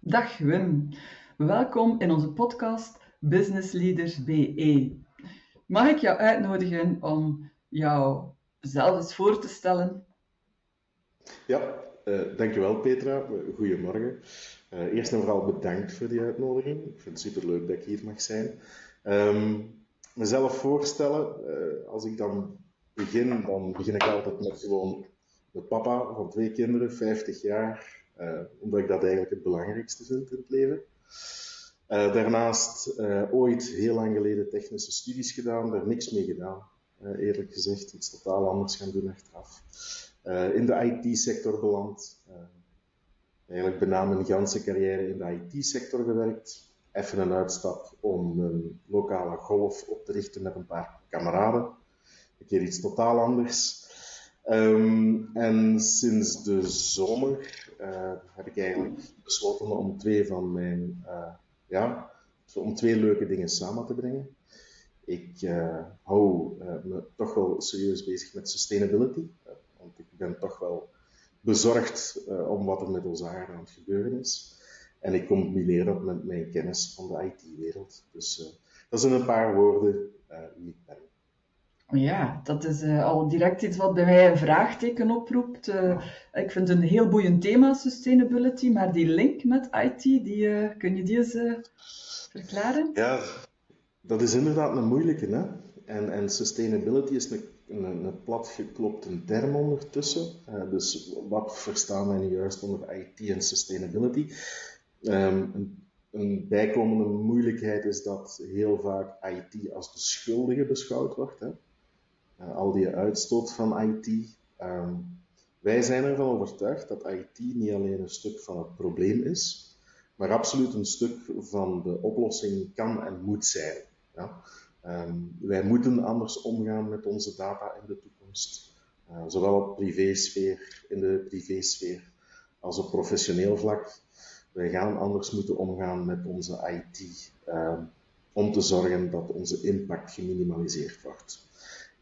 Dag Wim, welkom in onze podcast Business Leaders BE. Mag ik jou uitnodigen om jou zelf eens voor te stellen? Ja, uh, dankjewel Petra. Goedemorgen. Uh, eerst en vooral bedankt voor die uitnodiging. Ik vind het superleuk dat ik hier mag zijn. Um, mezelf voorstellen, uh, als ik dan begin, dan begin ik altijd met gewoon de papa van twee kinderen, 50 jaar, omdat ik dat eigenlijk het belangrijkste vind in het leven. Uh, daarnaast uh, ooit heel lang geleden technische studies gedaan, daar niks mee gedaan, eerlijk gezegd. Iets totaal anders gaan doen achteraf. in de IT-sector beland. eigenlijk bijna mijn ganse carrière in de IT-sector gewerkt. Even een uitstap om een lokale golf op te richten met een paar kameraden. Een keer iets totaal anders. Um, en sinds de zomer uh, heb ik eigenlijk besloten om twee van mijn, uh, ja, om twee leuke dingen samen te brengen. Ik uh, hou me toch wel serieus bezig met sustainability, want ik ben toch wel bezorgd om wat er met onze aarde aan het gebeuren is. En ik combineer dat met mijn kennis van de IT-wereld. Dus dat zijn een paar woorden wie ik ben. Ja, dat is uh, al direct iets wat bij mij een vraagteken oproept. Uh, ik vind een heel boeiend thema, sustainability, maar die link met IT, die, uh, kun je die eens verklaren? Ja, dat is inderdaad een moeilijke. Hè? En, en sustainability is een, een, een platgeklopte term ondertussen. dus wat verstaan wij nu juist onder IT en sustainability? Um, een, een bijkomende moeilijkheid is dat heel vaak IT als de schuldige beschouwd wordt. Hè? Uh, al die uitstoot van IT. Um, wij zijn ervan overtuigd dat IT niet alleen een stuk van het probleem is, maar absoluut een stuk van de oplossing kan en moet zijn. Ja? Um, wij moeten anders omgaan met onze data in de toekomst, uh, zowel op privésfeer, in de privésfeer als op professioneel vlak. Wij gaan anders moeten omgaan met onze IT uh, om te zorgen dat onze impact geminimaliseerd wordt.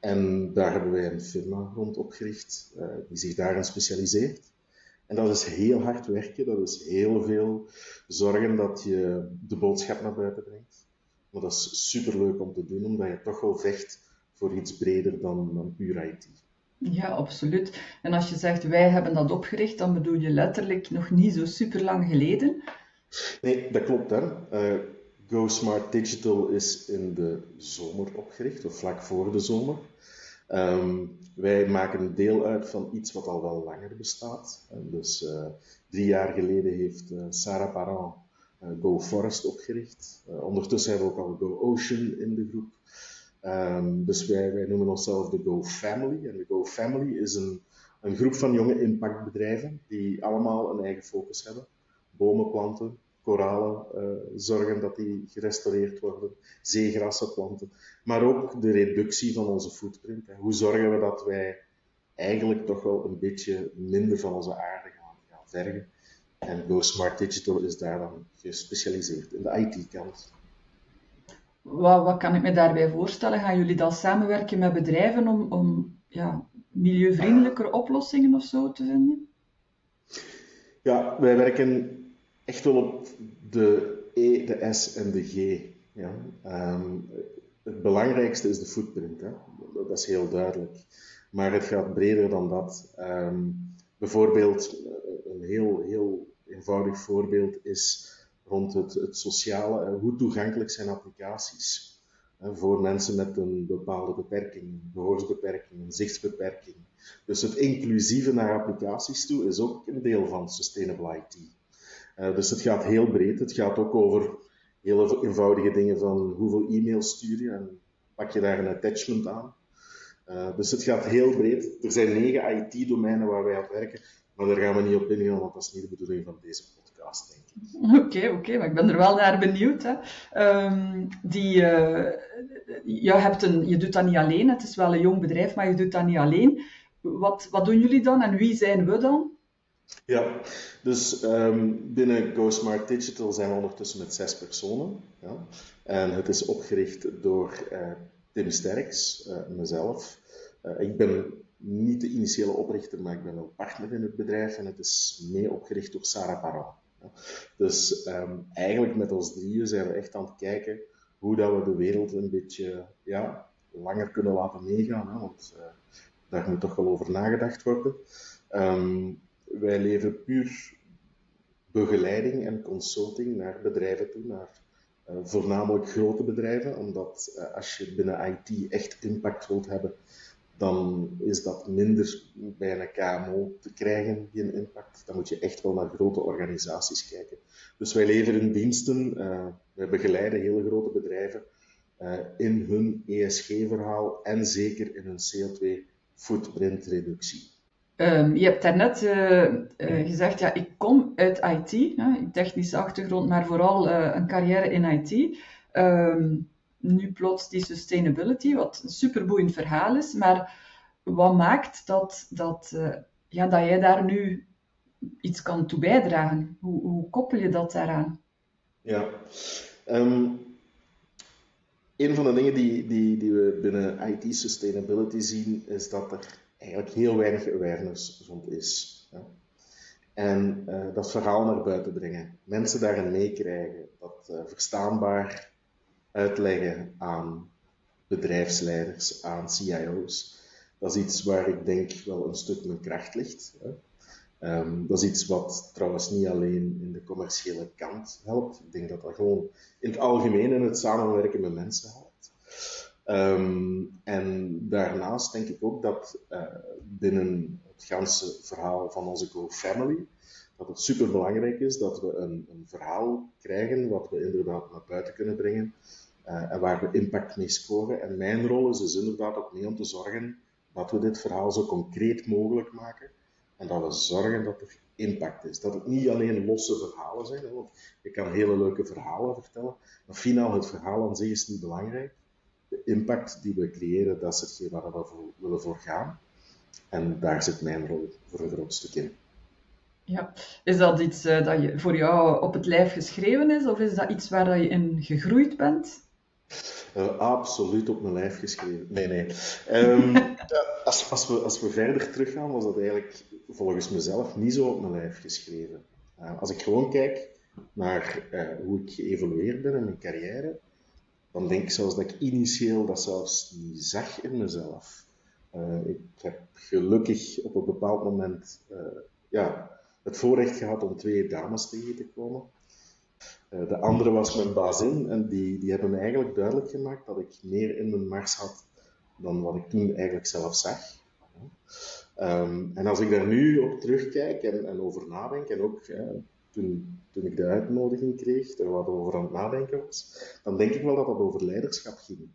En daar hebben wij een firma rond opgericht uh, die zich daarin specialiseert. En dat is heel hard werken, dat is heel veel zorgen dat je de boodschap naar buiten brengt. Maar dat is superleuk om te doen, omdat je toch wel vecht voor iets breder dan, dan puur IT. Ja, absoluut. En als je zegt wij hebben dat opgericht, dan bedoel je letterlijk nog niet zo super lang geleden? Nee, dat klopt. Hè. Uh, Go Smart Digital is in de zomer opgericht, of vlak voor de zomer. Um, wij maken deel uit van iets wat al wel langer bestaat. dus uh, drie jaar geleden heeft uh, Sarah Parent Go Forest opgericht. ondertussen hebben we ook al Go Ocean in de groep. Um, dus wij, wij, noemen onszelf de Go Family. En de Go Family is een, een groep van jonge impactbedrijven die allemaal een eigen focus hebben. Bomen planten, koralen uh, zorgen dat die gerestaureerd worden, zeegrassen planten, maar ook de reductie van onze footprint. Hoe zorgen we dat wij eigenlijk toch wel een beetje minder van onze aarde gaan, gaan vergen? En Go Smart Digital is daar dan gespecialiseerd in de IT-kant. Wat, wat, kan ik me daarbij voorstellen? Gaan jullie dan samenwerken met bedrijven om, om ja, milieuvriendelijkere oplossingen of zo te vinden? Ja, wij werken echt wel op de E, de S en de G. Ja. Um, het belangrijkste is de footprint, hè. dat is heel duidelijk. Maar het gaat breder dan dat. Um, bijvoorbeeld, een heel, heel eenvoudig voorbeeld is rond het, het sociale. Hoe toegankelijk zijn applicaties? voor mensen met een bepaalde beperking, gehoorsbeperking, een zichtsbeperking. Dus het inclusieve naar applicaties toe is ook een deel van Sustainable IT. Uh, dus het gaat heel breed. Het gaat ook over hele eenvoudige dingen van hoeveel e-mails stuur je en pak je daar een attachment aan. Uh, dus het gaat heel breed. Er zijn negen IT-domeinen waar wij aan werken, maar daar gaan we niet op ingaan, want dat is niet de bedoeling van deze podcast, denk ik. Oké, oké, maar ik ben er wel naar benieuwd. Hè. Um, die, uh, je, hebt een, je doet dat niet alleen, het is wel een jong bedrijf, maar je doet dat niet alleen. Wat, wat doen jullie dan en wie zijn we dan? Ja, dus um, binnen Go Smart Digital zijn we ondertussen met zes personen. Ja. En het is opgericht door uh, Tim Sterks, uh, mezelf. Uh, ik ben niet de initiële oprichter, maar ik ben wel partner in het bedrijf en het is mee opgericht door Sarah Parra. Dus ehm, eigenlijk met ons drieën zijn we echt aan het kijken hoe dat we de wereld een beetje ja, langer kunnen laten meegaan. Hè? Want daar moet toch wel over nagedacht worden. Um, wij leveren puur begeleiding en consulting naar bedrijven toe, naar uh, voornamelijk grote bedrijven, omdat uh, als je binnen IT echt impact wilt hebben, dan is dat minder bij een KMO te krijgen, die impact. Dan moet je echt wel naar grote organisaties kijken. Dus wij leveren diensten, uh, wij begeleiden hele grote bedrijven in hun ESG-verhaal en zeker in hun CO2-footprintreductie. Um, je hebt daarnet uh, gezegd, ja, ik kom uit IT, hè, technische achtergrond, maar vooral een carrière in IT. Um, nu plots die sustainability, wat een superboeiend verhaal is. Maar wat maakt dat, dat, ja, dat jij daar nu iets kan toe bijdragen? Hoe, hoe koppel je dat daaraan? Ja, um, een van de dingen die, die, die we binnen IT sustainability zien, is dat er eigenlijk heel weinig awareness rond is. En uh, dat verhaal naar buiten brengen, mensen daarin meekrijgen, dat uh, verstaanbaar uitleggen aan bedrijfsleiders, aan CIO's. Dat is iets waar ik denk wel een stuk mijn kracht ligt. Um, dat is iets wat trouwens niet alleen in de commerciële kant helpt. Ik denk dat dat gewoon in het algemeen in het samenwerken met mensen helpt. Um, en daarnaast denk ik ook dat uh, binnen het ganse verhaal van onze Go Family, dat het super belangrijk is dat we een, een verhaal krijgen wat we inderdaad naar buiten kunnen brengen, uh, en waar we impact mee scoren. En mijn rol is dus inderdaad ook mee om te zorgen dat we dit verhaal zo concreet mogelijk maken. En dat we zorgen dat er impact is. Dat het niet alleen losse verhalen zijn, je kan hele leuke verhalen vertellen, maar finaal het verhaal aan zich is niet belangrijk. De impact die we creëren, dat is hetgeen waar we voor, willen voor gaan. En daar zit mijn rol voor een groot stuk in. Ja, is dat iets uh, dat je, voor jou op het lijf geschreven is, of is dat iets waar je in gegroeid bent? Uh, absoluut op mijn lijf geschreven. Nee, nee. Um, als, als, we, als we verder teruggaan, was dat eigenlijk volgens mezelf niet zo op mijn lijf geschreven. Uh, als ik gewoon kijk naar uh, hoe ik geëvolueerd ben in mijn carrière, dan denk ik zelfs dat ik initieel dat zelfs niet zag in mezelf. ik heb gelukkig op een bepaald moment ja, het voorrecht gehad om twee dames tegen te komen. Eh, de andere was mijn bazin en die, die hebben me eigenlijk duidelijk gemaakt dat ik meer in mijn mars had dan wat ik toen eigenlijk zelf zag. Um, en als ik daar nu op terugkijk en, en over nadenk, en ook toen, toen ik de uitnodiging kreeg, er wat over aan het nadenken was, dan denk ik wel dat dat over leiderschap ging.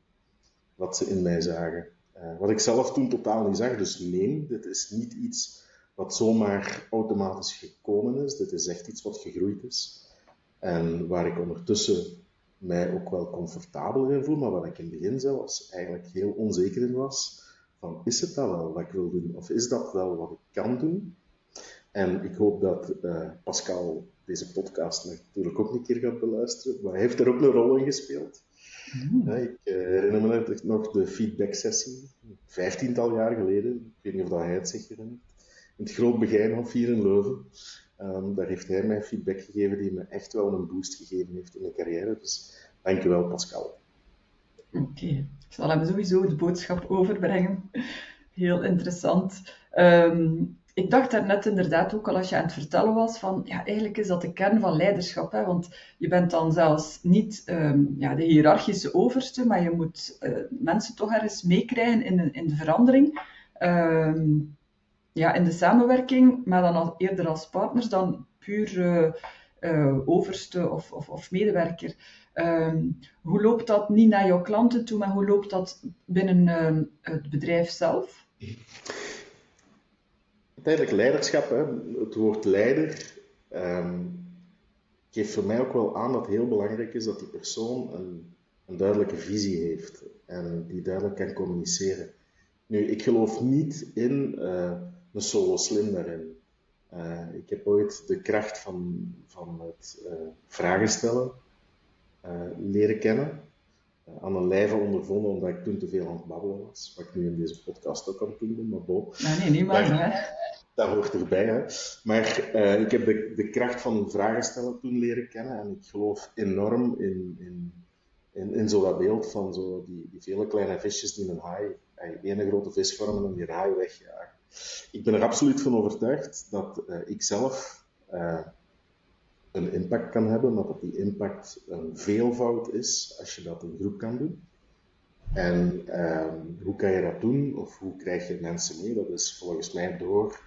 Wat ze in mij zagen. Uh, wat ik zelf toen totaal niet zag. Dus nee, dit is niet iets wat zomaar automatisch gekomen is. Dit is echt iets wat gegroeid is. En waar ik ondertussen mij ook wel comfortabel in voel, maar waar ik in het begin zelfs eigenlijk heel onzeker in was. Van, is het dat wel wat ik wil doen? Of is dat wel wat ik kan doen? En ik hoop dat uh, Pascal deze podcast natuurlijk ook een keer gaat beluisteren. Maar hij heeft er ook een rol in gespeeld. Mm. Ja, ik uh, herinner me nog de feedback-sessie, vijftiental jaar geleden. Ik weet niet of dat hij het zich herinnert. In het Groot Begijnhof hier in Leuven. Um, daar heeft hij mij feedback gegeven die me echt wel een boost gegeven heeft in mijn carrière. Dus dankjewel Pascal. Oké, okay. ik zal hem sowieso de boodschap overbrengen. Heel interessant. Um, ik dacht daarnet inderdaad ook al als je aan het vertellen was van, ja, eigenlijk is dat de kern van leiderschap, hè, want je bent dan zelfs niet um, ja, de hiërarchische overste, maar je moet uh, mensen toch ergens meekrijgen in, in de verandering. Um, ja, in de samenwerking, maar dan al, eerder als partners dan puur uh, uh, overste of, of, of medewerker. Um, hoe loopt dat niet naar jouw klanten toe, maar hoe loopt dat binnen het bedrijf zelf? Uiteindelijk leiderschap, hè. het woord leider, um, geeft voor mij ook wel aan dat het heel belangrijk is dat die persoon een, een duidelijke visie heeft en die duidelijk kan communiceren. Nu, ik geloof niet in een solo slim daarin. Uh, ik heb ooit de kracht van, van het uh, vragen stellen leren kennen. Aan een lijve ondervonden, omdat ik toen te veel aan het babbelen was. Wat ik nu in deze podcast ook aan het doen ben, maar bo. Nee, nee, niet maar. dat hoort erbij. Hè. Maar uh, ik heb de, de kracht van vragen stellen toen leren kennen en ik geloof enorm in, in, in, in zo dat beeld van zo die, die vele kleine visjes die een haai, ene grote vis vormen en die haai wegjagen. Ik ben er absoluut van overtuigd dat uh, ik zelf uh, een impact kan hebben, maar dat die impact een veelvoud is als je dat in groep kan doen. En um, hoe kan je dat doen of hoe krijg je mensen mee? Dat is volgens mij door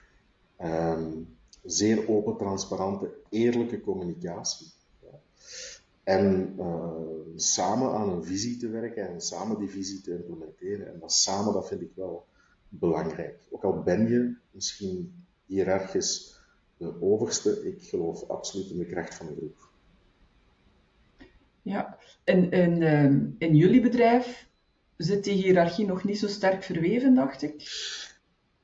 um, zeer open, transparante, eerlijke communicatie. Ja. En samen aan een visie te werken en samen die visie te implementeren. En dat samen, dat vind ik wel belangrijk. Ook al ben je misschien hiërarchisch de overste, ik geloof absoluut in de kracht van de groep. Ja, en, en uh, in jullie bedrijf zit die hiërarchie nog niet zo sterk verweven, dacht ik?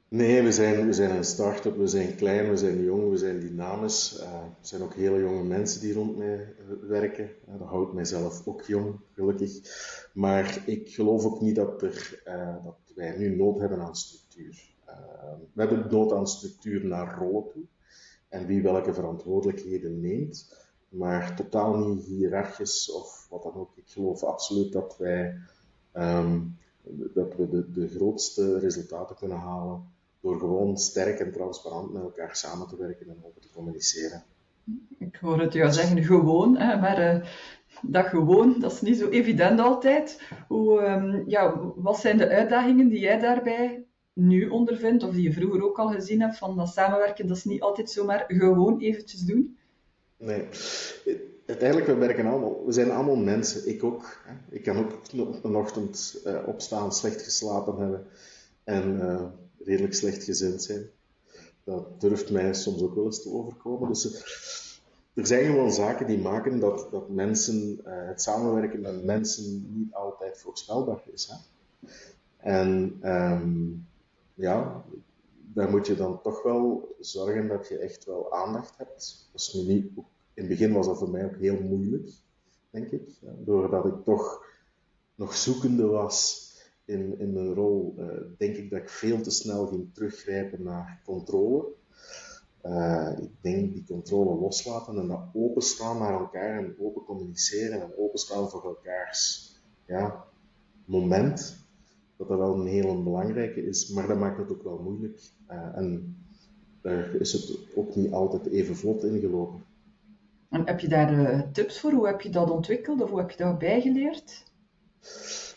Nee, we zijn, we zijn een start-up, we zijn klein, we zijn jong, we zijn dynamisch. Uh, er zijn ook hele jonge mensen die rond mij eh, werken. Uh, dat houdt mijzelf ook jong, gelukkig. Maar ik geloof ook niet dat, er, uh, dat wij nu nood hebben aan structuur. we hebben nood aan structuur naar rollen toe en wie welke verantwoordelijkheden neemt, maar totaal niet hiërarchisch of wat dan ook. Ik geloof absoluut dat wij um, dat we de, de grootste resultaten kunnen halen door gewoon sterk en transparant met elkaar samen te werken en open te communiceren. Ik hoor het jou zeggen, gewoon, hè, maar uh, dat gewoon, dat is niet zo evident altijd. Hoe, um, ja, wat zijn de uitdagingen die jij daarbij nu ondervindt, of die je vroeger ook al gezien hebt, van dat samenwerken, dat is niet altijd zomaar gewoon eventjes doen? Nee, uiteindelijk, we werken allemaal, we zijn allemaal mensen, ik ook. Hè. Ik kan ook een ochtend uh, opstaan, slecht geslapen hebben en uh, redelijk slecht gezind zijn. Dat durft mij soms ook wel eens te overkomen. Dus uh, er zijn gewoon zaken die maken dat, dat mensen, het samenwerken met mensen niet altijd voorspelbaar is. Hè. En um, ja, daar moet je dan toch wel zorgen dat je echt wel aandacht hebt. Nu in het begin was dat voor mij ook heel moeilijk, denk ik. Doordat ik toch nog zoekende was in, in mijn rol, uh, denk ik dat ik veel te snel ging teruggrijpen naar controle. Uh, ik denk die controle loslaten en dat openstaan naar elkaar en open communiceren en openstaan voor elkaars ja, moment, dat dat wel een heel belangrijke is, maar dat maakt het ook wel moeilijk. Uh, en daar is het ook niet altijd even vlot ingelopen. En heb je daar uh, tips voor? Hoe heb je dat ontwikkeld of hoe heb je dat bijgeleerd?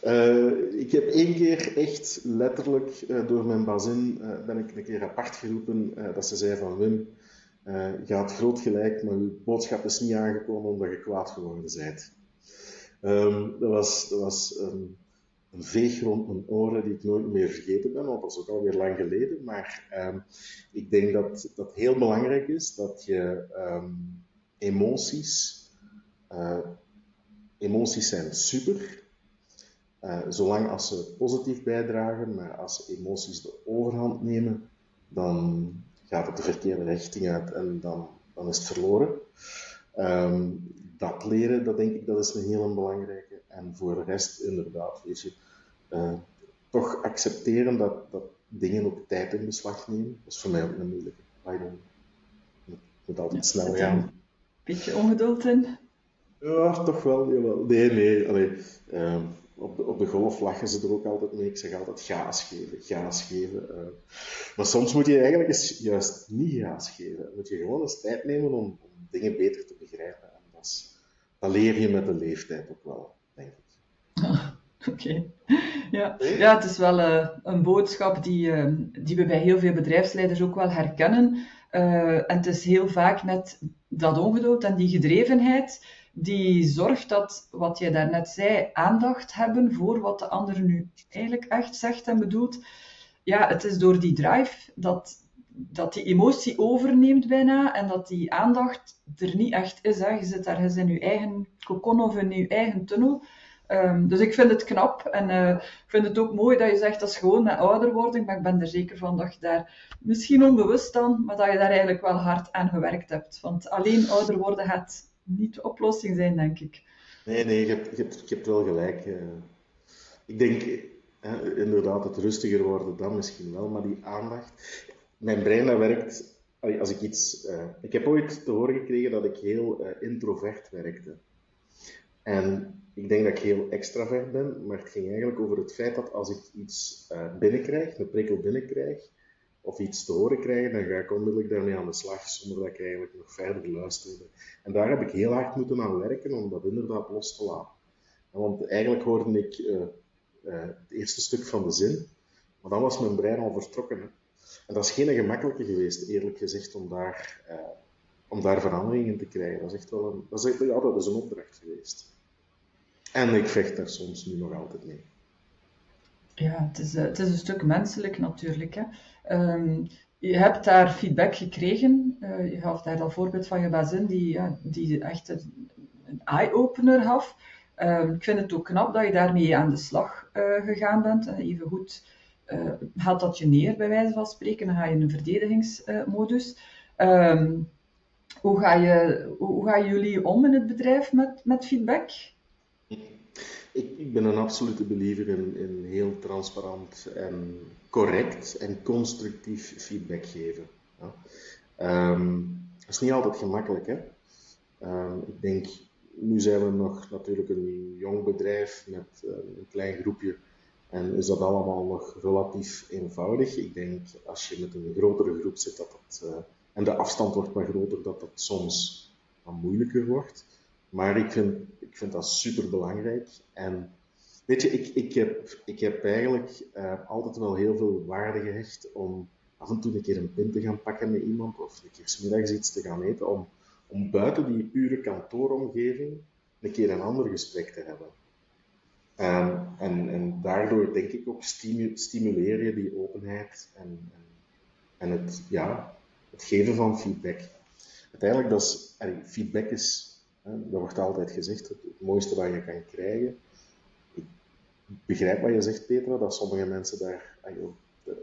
Uh, ik heb één keer echt letterlijk door mijn bazin ben ik een keer apart geroepen dat ze zei van Wim, je had groot gelijk, maar je boodschap is niet aangekomen omdat je kwaad geworden bent. Um, dat was, dat was um, een veeg rond mijn oren die ik nooit meer vergeten ben, want dat is ook alweer lang geleden. Maar um, ik denk dat dat heel belangrijk is dat je emoties. Uh, emoties zijn super, uh, zolang als ze positief bijdragen, maar als emoties de overhand nemen, dan gaat het de verkeerde richting uit en dan, dan is het verloren. Um, dat leren, dat denk ik, dat is een heel belangrijke. En voor de rest, inderdaad, weet je, uh, toch accepteren dat, dat dingen ook tijd in beslag nemen, dat is voor mij ook een moeilijke. Het moet altijd snel gaan. Beetje ongeduld in? Ja, toch wel. Jawel. Nee, nee. Allee, uh, op, de, op de golf lachen ze er ook altijd mee. Ik zeg altijd gaas geven, gaas geven. Uh. Maar soms moet je eigenlijk eens juist niet gaas geven. moet je gewoon eens tijd nemen om, om dingen beter te begrijpen. En dat, is, dat, leer je met de leeftijd ook wel, Oké. Ja. ja, het is wel uh, een boodschap die, uh, die we bij heel veel bedrijfsleiders ook wel herkennen. en het is heel vaak net dat ongeduld en die gedrevenheid, die zorgt dat, wat jij daarnet zei, aandacht hebben voor wat de ander nu eigenlijk echt zegt en bedoelt. Ja, het is door die drive dat, dat die emotie overneemt bijna en dat die aandacht er niet echt is. Hè. Je zit ergens in je eigen kokon of in je eigen tunnel. Um, dus ik vind het knap en uh, ik vind het ook mooi dat je zegt dat is gewoon met ouder worden, maar ik ben er zeker van dat je daar misschien onbewust dan, maar dat je daar eigenlijk wel hard aan gewerkt hebt. Want alleen ouder worden gaat niet de oplossing zijn, denk ik. Nee, nee, je hebt, hebt wel gelijk. Uh, ik denk inderdaad het rustiger worden dan misschien wel, maar die aandacht. mijn brein dat werkt, als ik iets... Uh, ik heb ooit te horen gekregen dat ik heel introvert werkte. En ik denk dat ik heel extravert ben, maar het ging eigenlijk over het feit dat als ik iets uh, binnenkrijg, een prikkel binnenkrijg, of iets te horen krijg, dan ga ik onmiddellijk daarmee aan de slag, zonder dat ik eigenlijk nog verder luisterde. En daar heb ik heel hard moeten aan werken om dat inderdaad los te laten. Want eigenlijk hoorde ik uh, uh, het eerste stuk van de zin, maar dan was mijn brein al vertrokken. En dat is geen gemakkelijke geweest, eerlijk gezegd, om daar, om daar verandering in te krijgen. Dat is echt wel een, dat is, ja, dat is een opdracht geweest. En ik vecht daar soms nu nog altijd mee. Ja, het is, het is een stuk menselijk natuurlijk. Hè. Um, je hebt daar feedback gekregen. Uh, je gaf daar al voorbeeld van je bazin, die, ja, die echt een, eye-opener gaf. Um, ik vind het ook knap dat je daarmee aan de slag uh, gegaan bent. En even goed uh, haalt dat je neer, bij wijze van spreken. Dan ga je in een verdedigingsmodus. Um, hoe, ga je, hoe gaan jullie om in het bedrijf met, met feedback? Ik, ik, ben een absolute believer in, in, heel transparant en correct en constructief feedback geven. Ja. Um, dat is niet altijd gemakkelijk. Hè? Um, ik denk, nu zijn we nog natuurlijk een jong bedrijf met uh, een klein groepje en is dat allemaal nog relatief eenvoudig. Ik denk, als je met een grotere groep zit dat dat, uh, en de afstand wordt wat groter, dat dat soms wat moeilijker wordt. Maar ik vind, dat super belangrijk. En weet je, ik, ik, heb, ik heb eigenlijk uh, altijd wel heel veel waarde gehecht om af en toe een keer een pint te gaan pakken met iemand of een keer smiddags iets te gaan eten, om, om buiten die pure kantooromgeving een keer een ander gesprek te hebben. Um, en, en daardoor denk ik ook stimu stimuleer je die openheid en, en, en, het, ja, het geven van feedback. Uiteindelijk, is, feedback is dat wordt altijd gezegd, het, mooiste wat je kan krijgen. Ik begrijp wat je zegt, Petra, dat sommige mensen daar,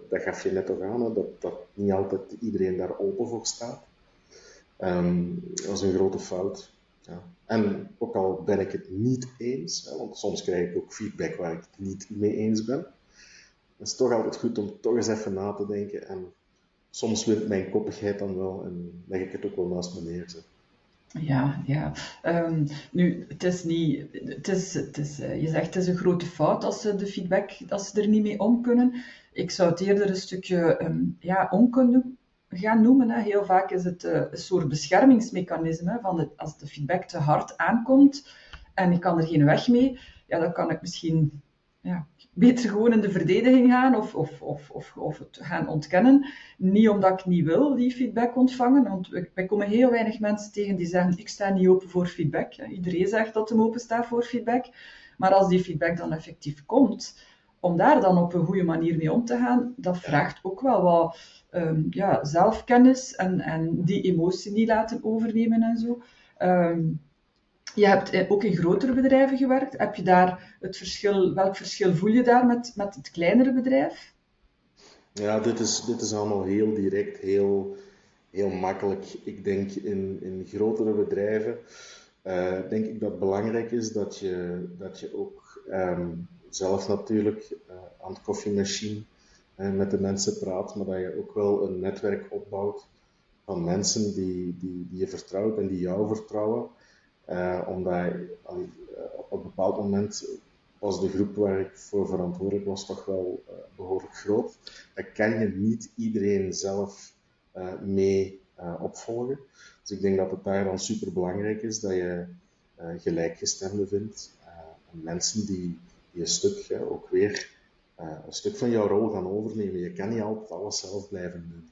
dat gaf je net toch aan, dat, dat niet altijd iedereen daar open voor staat. Um, dat is een grote fout. Ja. En ook al ben ik het niet eens, want soms krijg ik ook feedback waar ik het niet mee eens ben, het is toch altijd goed om toch eens even na te denken. En soms wint mijn koppigheid dan wel en leg ik het ook wel naast me neer. Ja, ja. Um, nu, het is niet, het is, het is, uh, je zegt het is een grote fout als ze de feedback, als ze er niet mee om kunnen. Ik zou het eerder een stukje um, ja, onkunde gaan noemen. Hè. Heel vaak is het uh, een soort beschermingsmechanisme. Van als de feedback te hard aankomt en ik kan er geen weg mee, ja, dan kan ik misschien ja, beter gewoon in de verdediging gaan of, of, of, of, of het gaan ontkennen. Niet omdat ik niet wil die feedback ontvangen, want wij komen heel weinig mensen tegen die zeggen ik sta niet open voor feedback. Iedereen zegt dat hem open staat voor feedback. Maar als die feedback dan effectief komt, om daar dan op een goede manier mee om te gaan, dat vraagt ook wel wat um, ja, zelfkennis en, en die emotie niet laten overnemen en zo. Um, je hebt ook in grotere bedrijven gewerkt. Heb je daar het verschil, welk verschil voel je daar met, met het kleinere bedrijf? Ja, dit is, dit is allemaal heel direct, heel, heel makkelijk. Ik denk in, in grotere bedrijven, uh, denk ik dat het belangrijk is dat je, dat je ook um, zelf natuurlijk uh, aan de koffiemachine uh, met de mensen praat, maar dat je ook wel een netwerk opbouwt van mensen die, die, die je vertrouwt en die jou vertrouwen. Uh, omdat uh, op een bepaald moment was de groep waar ik voor verantwoordelijk was toch wel uh, behoorlijk groot. Daar kan je niet iedereen zelf mee opvolgen. Dus ik denk dat het daar dan super belangrijk is dat je gelijkgestemden vindt. en mensen die, die een stuk, ook weer een stuk van jouw rol gaan overnemen. Je kan niet altijd alles zelf blijven doen.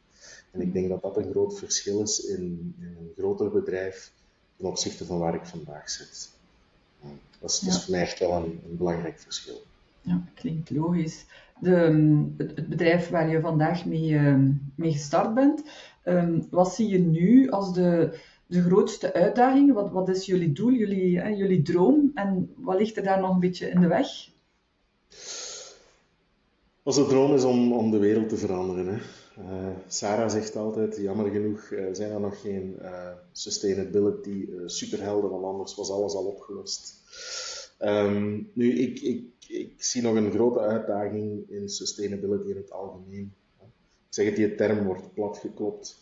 En ik denk dat dat een groot verschil is in, in een groter bedrijf ten opzichte van waar ik vandaag zit. Dat is, ja. voor mij echt wel een, een, belangrijk verschil. Ja, klinkt logisch. De, het bedrijf waar je vandaag mee, uh, mee gestart bent, um, wat zie je nu als de, de grootste uitdaging? Wat, wat is jullie doel, jullie, hè, jullie droom en wat ligt er daar nog een beetje in de weg? Onze droom is om, om de wereld te veranderen. Hè. Uh, Sarah zegt altijd, jammer genoeg uh, zijn er nog geen uh, sustainability superhelden, want anders was alles al opgelost. Um, nu, ik, ik, ik zie nog een grote uitdaging in sustainability in het algemeen. zeg het, die term wordt platgeklopt.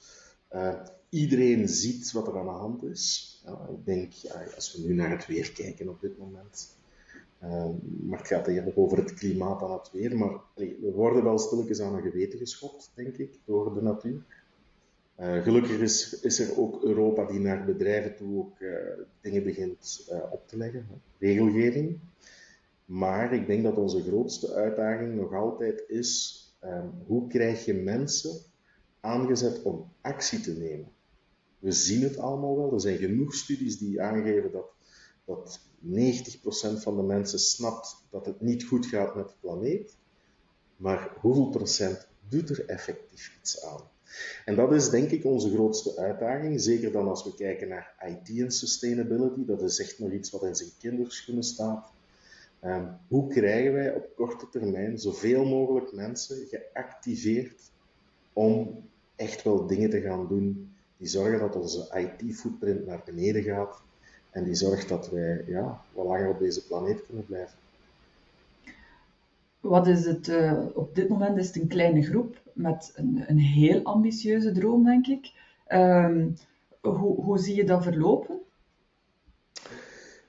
Iedereen ziet wat er aan de hand is. ik denk, als we nu naar het weer kijken op dit moment, maar het gaat hier over het klimaat en het weer, maar we worden wel stilletjes aan een geweten geschopt, denk ik, door de natuur. Uh, gelukkig is, er ook Europa die naar bedrijven toe ook uh, dingen begint uh, op te leggen, regelgeving. Maar ik denk dat onze grootste uitdaging nog altijd is, um, hoe krijg je mensen aangezet om actie te nemen? We zien het allemaal wel, er zijn genoeg studies die aangeven dat, dat 90% van de mensen snapt dat het niet goed gaat met de planeet. Maar hoeveel procent doet er effectief iets aan? En dat is denk ik onze grootste uitdaging, zeker dan als we kijken naar IT en sustainability. Dat is echt nog iets wat in zijn kinderschoenen staat. Um, hoe krijgen wij op korte termijn zoveel mogelijk mensen geactiveerd om echt wel dingen te gaan doen die zorgen dat onze IT-footprint naar beneden gaat en die zorgt dat wij ja, wat langer op deze planeet kunnen blijven. Wat is het, uh, op dit moment is het een kleine groep met een, een heel ambitieuze droom, denk ik. Um, hoe, hoe zie je dat verlopen?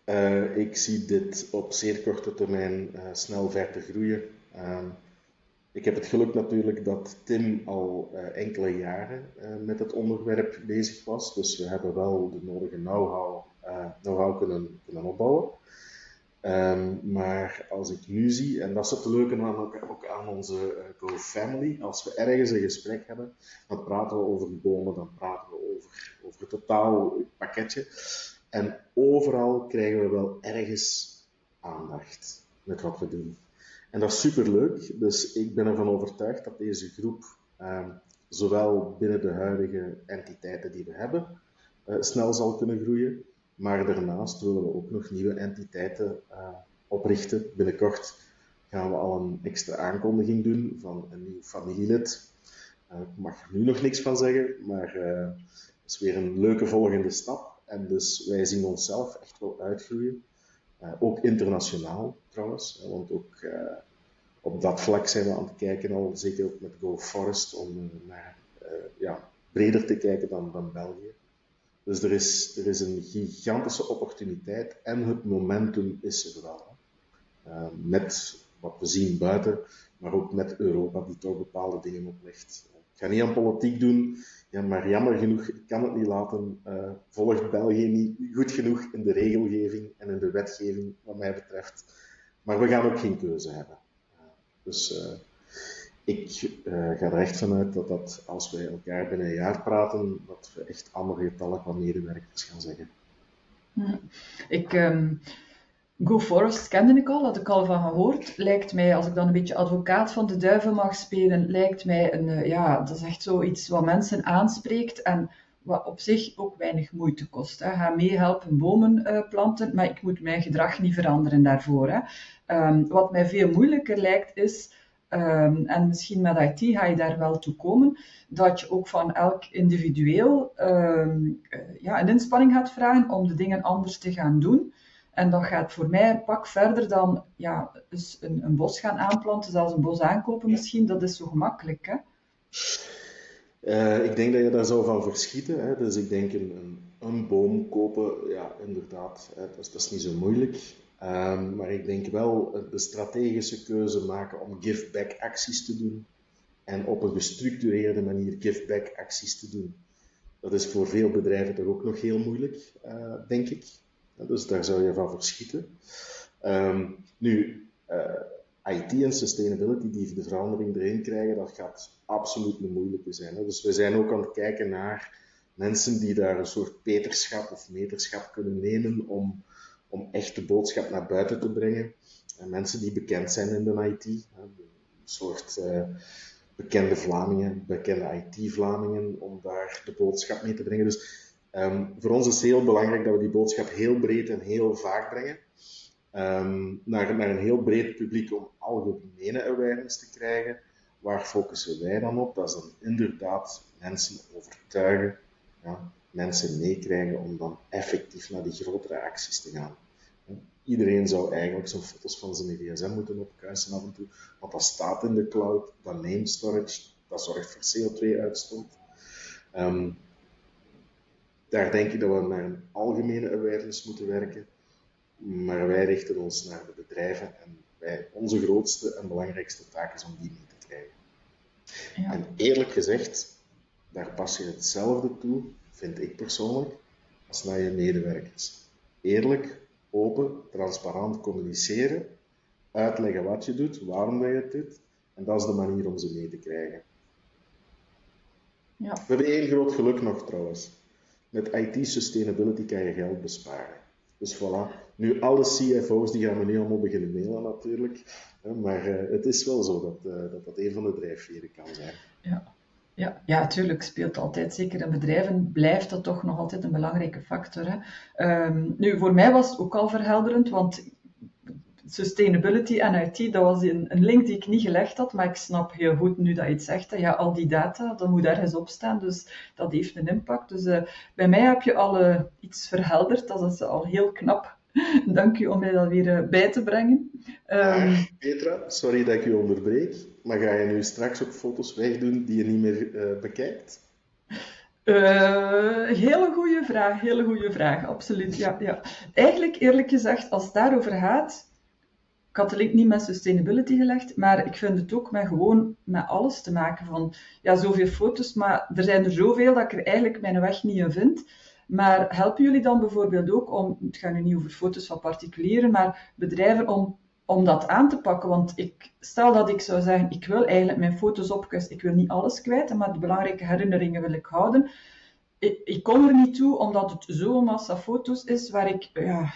Uh, ik zie dit op zeer korte termijn uh, snel verder groeien. Uh, ik heb het geluk natuurlijk dat Tim al enkele jaren met het onderwerp bezig was. Dus we hebben wel de nodige know-how know kunnen, kunnen opbouwen. Um, maar als ik nu zie, en dat is het leuke aan, ook, ook aan onze uh, Go Family, als we ergens een gesprek hebben, dan praten we over bomen, dan praten we over, over het totaal pakketje. En overal krijgen we wel ergens aandacht met wat we doen. En dat is super leuk. Dus ik ben ervan overtuigd dat deze groep, um, zowel binnen de huidige entiteiten die we hebben, uh, snel zal kunnen groeien. Maar daarnaast willen we ook nog nieuwe entiteiten uh, oprichten. Binnenkort gaan we al een extra aankondiging doen van een nieuw familielid. Uh, ik mag er nu nog niks van zeggen, maar uh, dat is weer een leuke volgende stap. En dus wij zien onszelf echt wel uitgroeien. ook internationaal trouwens, want ook op dat vlak zijn we aan het kijken al, zeker ook met Go Forest, om naar ja, breder te kijken dan, dan België. Dus er is, er is een gigantische opportuniteit en het momentum is er wel. Uh, met wat we zien buiten, maar ook met Europa die toch bepaalde dingen oplegt. Ik ga niet aan politiek doen, ja, maar jammer genoeg, ik kan het niet laten, uh, volgt België niet goed genoeg in de regelgeving en in de wetgeving, wat mij betreft. Maar we gaan ook geen keuze hebben. Uh, dus ik uh, ga er echt vanuit dat, dat als wij elkaar binnen een jaar praten, dat we echt andere getallen van medewerkers gaan zeggen. Ik, um, Go Forest kende ik al, had ik al van gehoord. Lijkt mij, als ik dan een beetje advocaat van de duivel mag spelen, lijkt mij een, uh, ja, dat is echt zoiets wat mensen aanspreekt en wat op zich ook weinig moeite kost. Hè. Ga meehelpen bomen uh, planten, maar ik moet mijn gedrag niet veranderen daarvoor. Hè. Um, wat mij veel moeilijker lijkt is Um, en misschien met IT ga je daar wel toe komen, dat je ook van elk individueel um, uh, ja, een inspanning gaat vragen om de dingen anders te gaan doen. En dat gaat voor mij een pak verder dan ja, dus een, een bos gaan aanplanten, zelfs een bos aankopen misschien. Dat is zo gemakkelijk. Hè? Uh, ik denk dat je daar zou van verschieten. Hè? Dus ik denk een, een, een boom kopen, ja, inderdaad, hè? Dat, is, dat is niet zo moeilijk. Um, maar ik denk wel de strategische keuze maken om give-back acties te doen en op een gestructureerde manier give-back acties te doen. Dat is voor veel bedrijven toch ook nog heel moeilijk, uh, denk ik. Dus daar zou je van verschieten. Um, nu, uh, IT en sustainability die de verandering erin krijgen, dat gaat absoluut een moeilijke zijn. Hè? Dus we zijn ook aan het kijken naar mensen die daar een soort peterschap of meterschap kunnen nemen om om echt de boodschap naar buiten te brengen. En mensen die bekend zijn in de IT, een soort uh, bekende Vlamingen, bekende IT-Vlamingen, om daar de boodschap mee te brengen. Dus um, voor ons is het heel belangrijk dat we die boodschap heel breed en heel vaak brengen. Um, naar, naar een heel breed publiek om algemene awareness te krijgen. Waar focussen wij dan op? Dat is dan inderdaad mensen overtuigen ja, mensen meekrijgen om dan effectief naar die grotere acties te gaan. Iedereen zou eigenlijk zo'n foto's van zijn gsm moeten opkuisen af en toe, want dat staat in de cloud, dat name storage, dat zorgt voor CO2-uitstoot. Ehm, daar denk ik dat we naar een algemene awareness moeten werken, maar wij richten ons naar de bedrijven en wij, onze grootste en belangrijkste taak is om die mee te krijgen. Ja. En eerlijk gezegd, daar pas je hetzelfde toe, vind ik persoonlijk, als naar je medewerkers. Eerlijk, open, transparant communiceren, uitleggen wat je doet, waarom je het doet, en dat is de manier om ze mee te krijgen. Ja. We hebben één groot geluk nog trouwens. Met IT sustainability kan je geld besparen. Dus voilà. Nu, alle CFO's die gaan me nu allemaal beginnen mailen natuurlijk. Maar uh, het is wel zo dat, uh, dat dat een van de drijfveren kan zijn. Ja. Ja, ja, natuurlijk speelt altijd, zeker in bedrijven, blijft dat toch nog altijd een belangrijke factor. Hè. Um, nu, voor mij was het ook al verhelderend, want sustainability en IT, dat was een, een, link die ik niet gelegd had, maar ik snap heel goed nu dat je het zegt. Hè. Ja, al die data, dat moet ergens op staan, dus dat heeft een impact. Dus uh, bij mij heb je al uh, iets verhelderd, dat is al heel knap. Dank u om mij dat weer uh, bij te brengen. Um, Petra, sorry dat ik u onderbreek, maar ga je nu straks ook foto's wegdoen die je niet meer bekijkt? Uh, hele goede vraag, hele goede vraag, absoluut. Ja, ja. Eigenlijk, eerlijk gezegd, als het daarover gaat, ik had de link niet met sustainability gelegd, maar ik vind het ook met gewoon met alles te maken van, ja, zoveel foto's, maar er zijn er zoveel dat ik er eigenlijk mijn weg niet in vind. Maar helpen jullie dan bijvoorbeeld ook om, het gaat nu niet over foto's van particulieren, maar bedrijven om, om dat aan te pakken? Want ik, stel dat ik zou zeggen, ik wil eigenlijk mijn foto's opkussen, ik wil niet alles kwijt, maar de belangrijke herinneringen wil ik houden. Ik, ik kom er niet toe, omdat het zo'n massa foto's is waar ik, ja,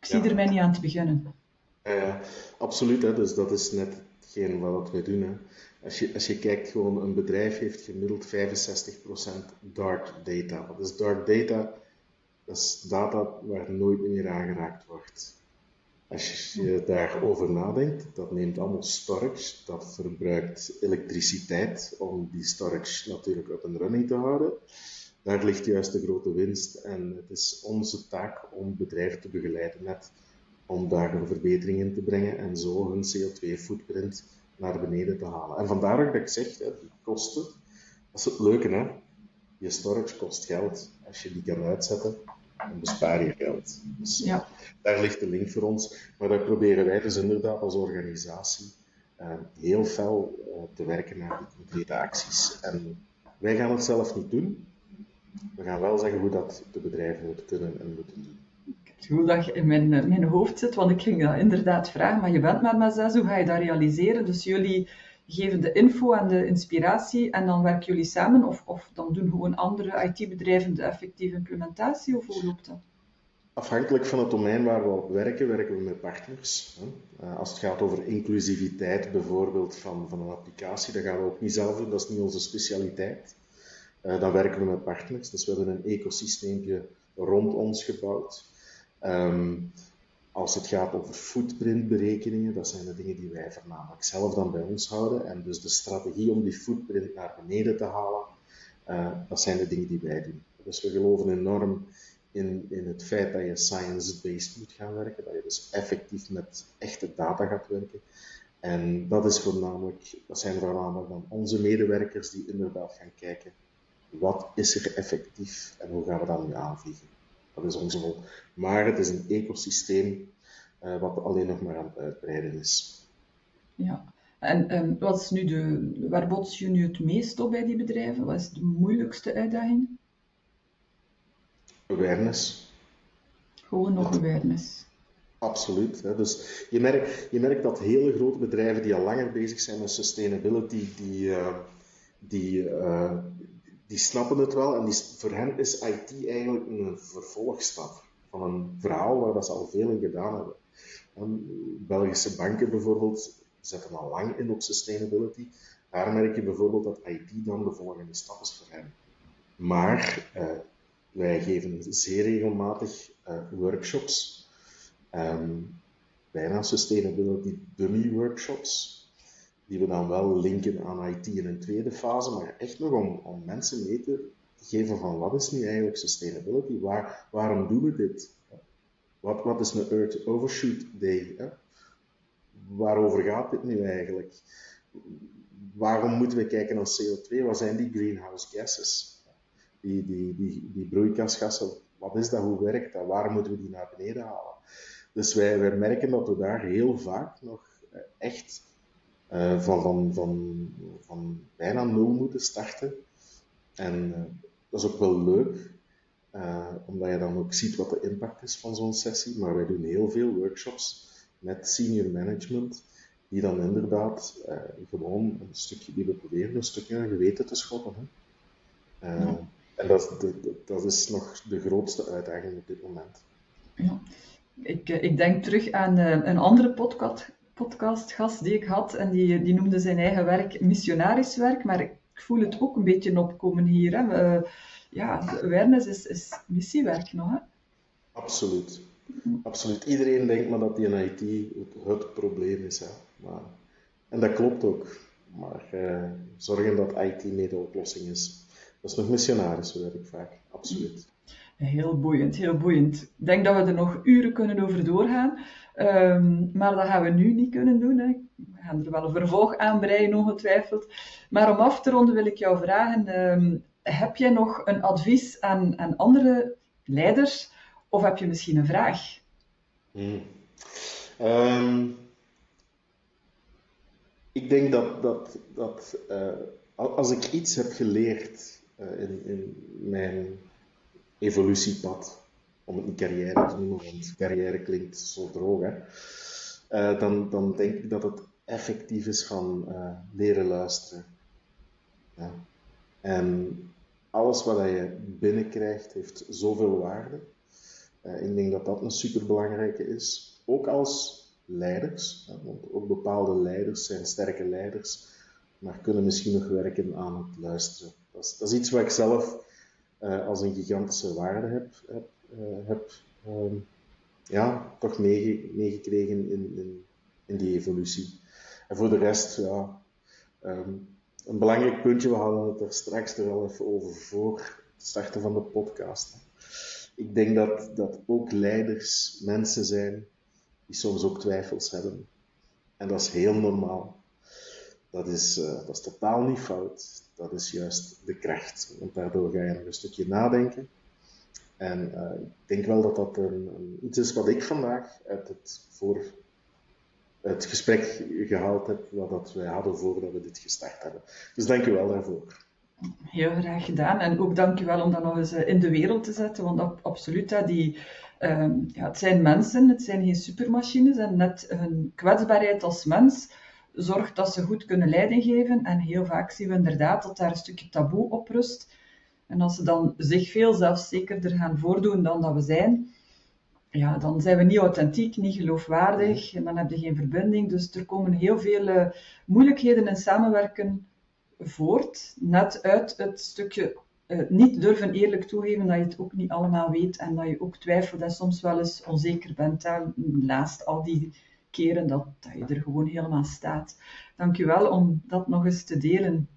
ik zie er mij niet aan te beginnen. Uh, absoluut, hè. dus dat is net hetgeen wat wij doen. Hè. Als, je, als je kijkt, gewoon een bedrijf heeft gemiddeld 65% dark data. Wat is dark data? Dat is data waar nooit meer aangeraakt wordt. Als je daarover nadenkt, dat neemt allemaal storage, dat verbruikt elektriciteit om die storage natuurlijk op een running te houden. Daar ligt juist de grote winst en het is onze taak om bedrijven te begeleiden met om daar een verbetering in te brengen en zo hun CO2-footprint naar beneden te halen. En vandaar dat ik zeg, hè, die kosten, dat is het leuke, hè. Je storage kost geld. Als je die kan uitzetten, dan bespaar je geld. Dus ja. daar ligt de link voor ons. Maar daar proberen wij dus inderdaad als organisatie uh, heel fel uh, te werken naar die concrete acties. En wij gaan het zelf niet doen. We gaan wel zeggen hoe dat de bedrijven het kunnen en moeten doen hoe dat in mijn, mijn hoofd zit, want ik ging dat inderdaad vragen, maar je bent maar met zes, hoe ga je dat realiseren? Dus jullie geven de info en de inspiratie en dan werken jullie samen of, of dan doen gewoon andere IT-bedrijven de effectieve implementatie of hoe loopt dat? Afhankelijk van het domein waar we op werken, werken we met partners. Eh, als het gaat over inclusiviteit bijvoorbeeld van, van een applicatie, dat gaan we ook niet zelf doen, dat is niet onze specialiteit. Eh, dan werken we met partners, dus we hebben een ecosysteempje rond ons gebouwd. Um, als het gaat over footprintberekeningen, dat zijn de dingen die wij voornamelijk zelf dan bij ons houden. En dus de strategie om die footprint naar beneden te halen, uh, dat zijn de dingen die wij doen. Dus we geloven enorm in, in het feit dat je science-based moet gaan werken, dat je dus effectief met echte data gaat werken. En dat, is voornamelijk, dat zijn voornamelijk dan onze medewerkers die inderdaad gaan kijken, wat is er effectief en hoe gaan we dat nu aanvliegen. Dat is onze rol. Maar het is een ecosysteem uh, wat alleen nog maar aan het uitbreiden is. Ja, en um, wat is nu de, waar bots je nu het meest op bij die bedrijven? Wat is de moeilijkste uitdaging? Awareness. Gewoon nog awareness. Absoluut. Hè. Dus je merkt, je merkt dat hele grote bedrijven die al langer bezig zijn met sustainability, die, uh, die, uh, die snappen het wel en voor hen is IT eigenlijk een vervolgstap van een verhaal waar ze al veel in gedaan hebben. En Belgische banken bijvoorbeeld zetten al lang in op sustainability. Daar merk je bijvoorbeeld dat IT dan de volgende stap is voor hen. Maar uh, wij geven zeer regelmatig uh, workshops, um, bijna sustainability dummy workshops, die we dan wel linken aan IT in een tweede fase, maar echt nog om, om mensen mee te geven van wat is nu eigenlijk sustainability, Waar, waarom doen we dit? Wat, wat is een Earth Overshoot Day? Hè? Waarover gaat dit nu eigenlijk? waarom moeten we kijken naar CO2? Wat zijn die greenhouse gases? Die, die, die, die broeikasgassen, wat is dat? Hoe werkt dat? Waar moeten we die naar beneden halen? Dus wij, wij merken dat we daar heel vaak nog eh, echt uh, van, van, van, van bijna nul moeten starten. En uh, dat is ook wel leuk, uh, omdat je dan ook ziet wat de impact is van zo'n sessie. Maar wij doen heel veel workshops met senior management, die dan inderdaad gewoon een stukje, die we proberen een stukje naar geweten te schoppen. Hè. Ja. En dat, dat, dat is nog de grootste uitdaging op dit moment. Ja. Ik, ik denk terug aan een andere podcast, podcastgast die ik had en die, die noemde zijn eigen werk missionariswerk, maar ik voel het ook een beetje opkomen hier. Hè. Ja, awareness is, is missiewerk nog. Hè? Absoluut. Absoluut. Iedereen denkt maar dat die in IT het, probleem is. Hè. Maar, en dat klopt ook. Maar uh, zorgen dat IT mee de oplossing is. Dat is nog missionariswerk vaak. Absoluut. Heel boeiend, heel boeiend. Ik denk dat we er nog uren kunnen over doorgaan. Um, maar dat gaan we nu niet kunnen doen. Hè. We gaan er wel een vervolg aan breien, ongetwijfeld. Maar om af te ronden wil ik jou vragen: um, heb jij nog een advies aan, andere leiders? Of heb je misschien een vraag? Hmm. Um, ik denk dat, dat, dat uh, als ik iets heb geleerd uh, in, in mijn evolutiepad, om het niet carrière te noemen, want carrière klinkt zo droog, hè, uh, dan, dan denk ik dat het effectief is van uh, leren luisteren. Ja. En alles wat je binnenkrijgt heeft zoveel waarde. Uh, ik denk dat dat een superbelangrijke is. Ook als leiders, want ook bepaalde leiders zijn sterke leiders, maar kunnen misschien nog werken aan het luisteren. Dat is, dat is iets wat ik zelf als een gigantische waarde heb, heb eh, heb ehm, ja, toch meegekregen in, in, in, die evolutie. En voor de rest, ja, ehm, een belangrijk puntje, we hadden het er straks er al even over voor het starten van de podcast. Ik denk dat, dat ook leiders mensen zijn die soms ook twijfels hebben. En dat is heel normaal. Dat is, uh, dat is totaal niet fout. Dat is juist de kracht. Want daardoor ga je nog een stukje nadenken. En uh, ik denk wel dat dat een, iets is wat ik vandaag uit het, voor het gesprek gehaald heb, wat dat wij hadden voordat we dit gestart hebben. Dus dank u wel daarvoor. Heel graag gedaan. En ook dank u wel om dat nog eens eh, in de wereld te zetten, want absoluut, die, uh, ja, het zijn mensen, het zijn geen supermachines en net hun kwetsbaarheid als mens zorgt dat ze goed kunnen leiding geven. En heel vaak zien we inderdaad dat daar een stukje taboe op rust. En als ze dan zich veel zelfzekerder gaan voordoen dan dat we zijn, ja, dan zijn we niet authentiek, niet geloofwaardig en dan heb je geen verbinding. Dus er komen heel veel moeilijkheden in samenwerken voort, net uit het stukje uh, niet durven eerlijk toegeven dat je het ook niet allemaal weet en dat je ook twijfelt en soms wel eens onzeker bent. Naast al die keren dat, je er gewoon helemaal staat. Dank wel om dat nog eens te delen.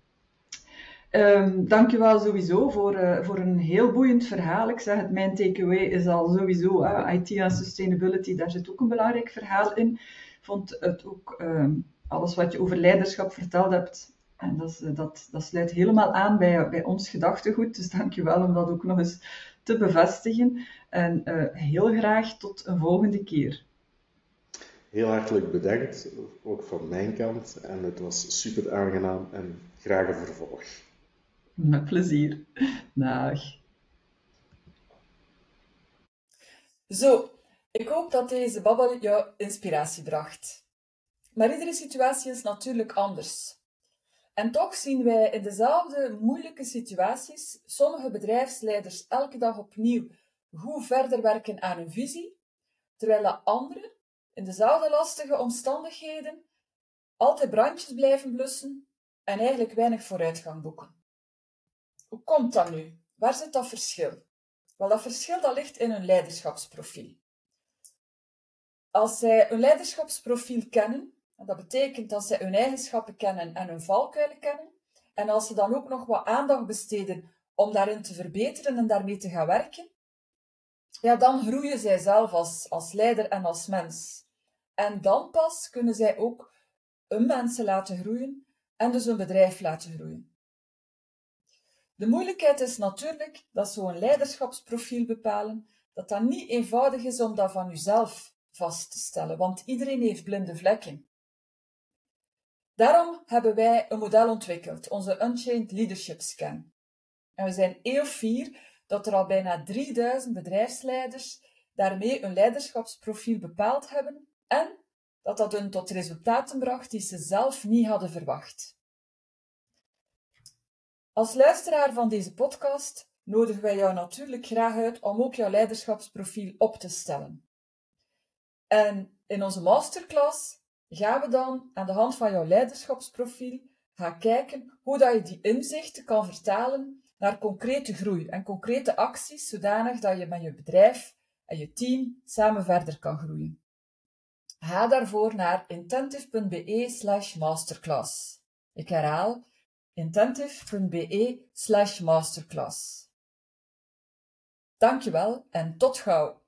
Um, dankjewel sowieso voor, uh, voor een heel boeiend verhaal. Ik zeg het, mijn takeaway is al sowieso uh, IT en sustainability, daar zit ook een belangrijk verhaal in. Ik vond het ook, um, alles wat je over leiderschap verteld hebt, en dat, dat, dat sluit helemaal aan bij, bij ons gedachtegoed. Dus dankjewel om dat ook nog eens te bevestigen. En heel graag tot een volgende keer. Heel hartelijk bedankt, ook van mijn kant. En het was super aangenaam en graag een vervolg. Met plezier. Dag. Zo, ik hoop dat deze babbel jou inspiratie bracht. Maar iedere situatie is natuurlijk anders. En toch zien wij in dezelfde moeilijke situaties sommige bedrijfsleiders elke dag opnieuw goed verder werken aan hun visie, terwijl de anderen in dezelfde lastige omstandigheden altijd brandjes blijven blussen en eigenlijk weinig vooruitgang boeken. Hoe komt dat nu? Waar zit dat verschil? Wel, dat verschil dat ligt in hun leiderschapsprofiel. Als zij hun leiderschapsprofiel kennen, dat betekent dat zij hun eigenschappen kennen en hun valkuilen kennen, en als ze dan ook nog wat aandacht besteden om daarin te verbeteren en daarmee te gaan werken, ja, dan groeien zij zelf als, als leider en als mens. En dan pas kunnen zij ook hun mensen laten groeien en dus een bedrijf laten groeien. De moeilijkheid is natuurlijk dat zo'n leiderschapsprofiel bepalen, dat dat niet eenvoudig is om dat van uzelf vast te stellen, want iedereen heeft blinde vlekken. Daarom hebben wij een model ontwikkeld, onze Unchained Leadership Scan. En we zijn heel fier dat er al bijna 3000 bedrijfsleiders daarmee een leiderschapsprofiel bepaald hebben en dat dat hun tot resultaten bracht die ze zelf niet hadden verwacht. Als luisteraar van deze podcast nodigen wij jou natuurlijk graag uit om ook jouw leiderschapsprofiel op te stellen. En in onze masterclass gaan we dan aan de hand van jouw leiderschapsprofiel gaan kijken hoe dat je die inzichten kan vertalen naar concrete groei en concrete acties, zodanig dat je met je bedrijf en je team samen verder kan groeien. Ga daarvoor naar intentive.be slash masterclass. Ik herhaal intentive.be slash masterclass. Dankjewel en tot gauw!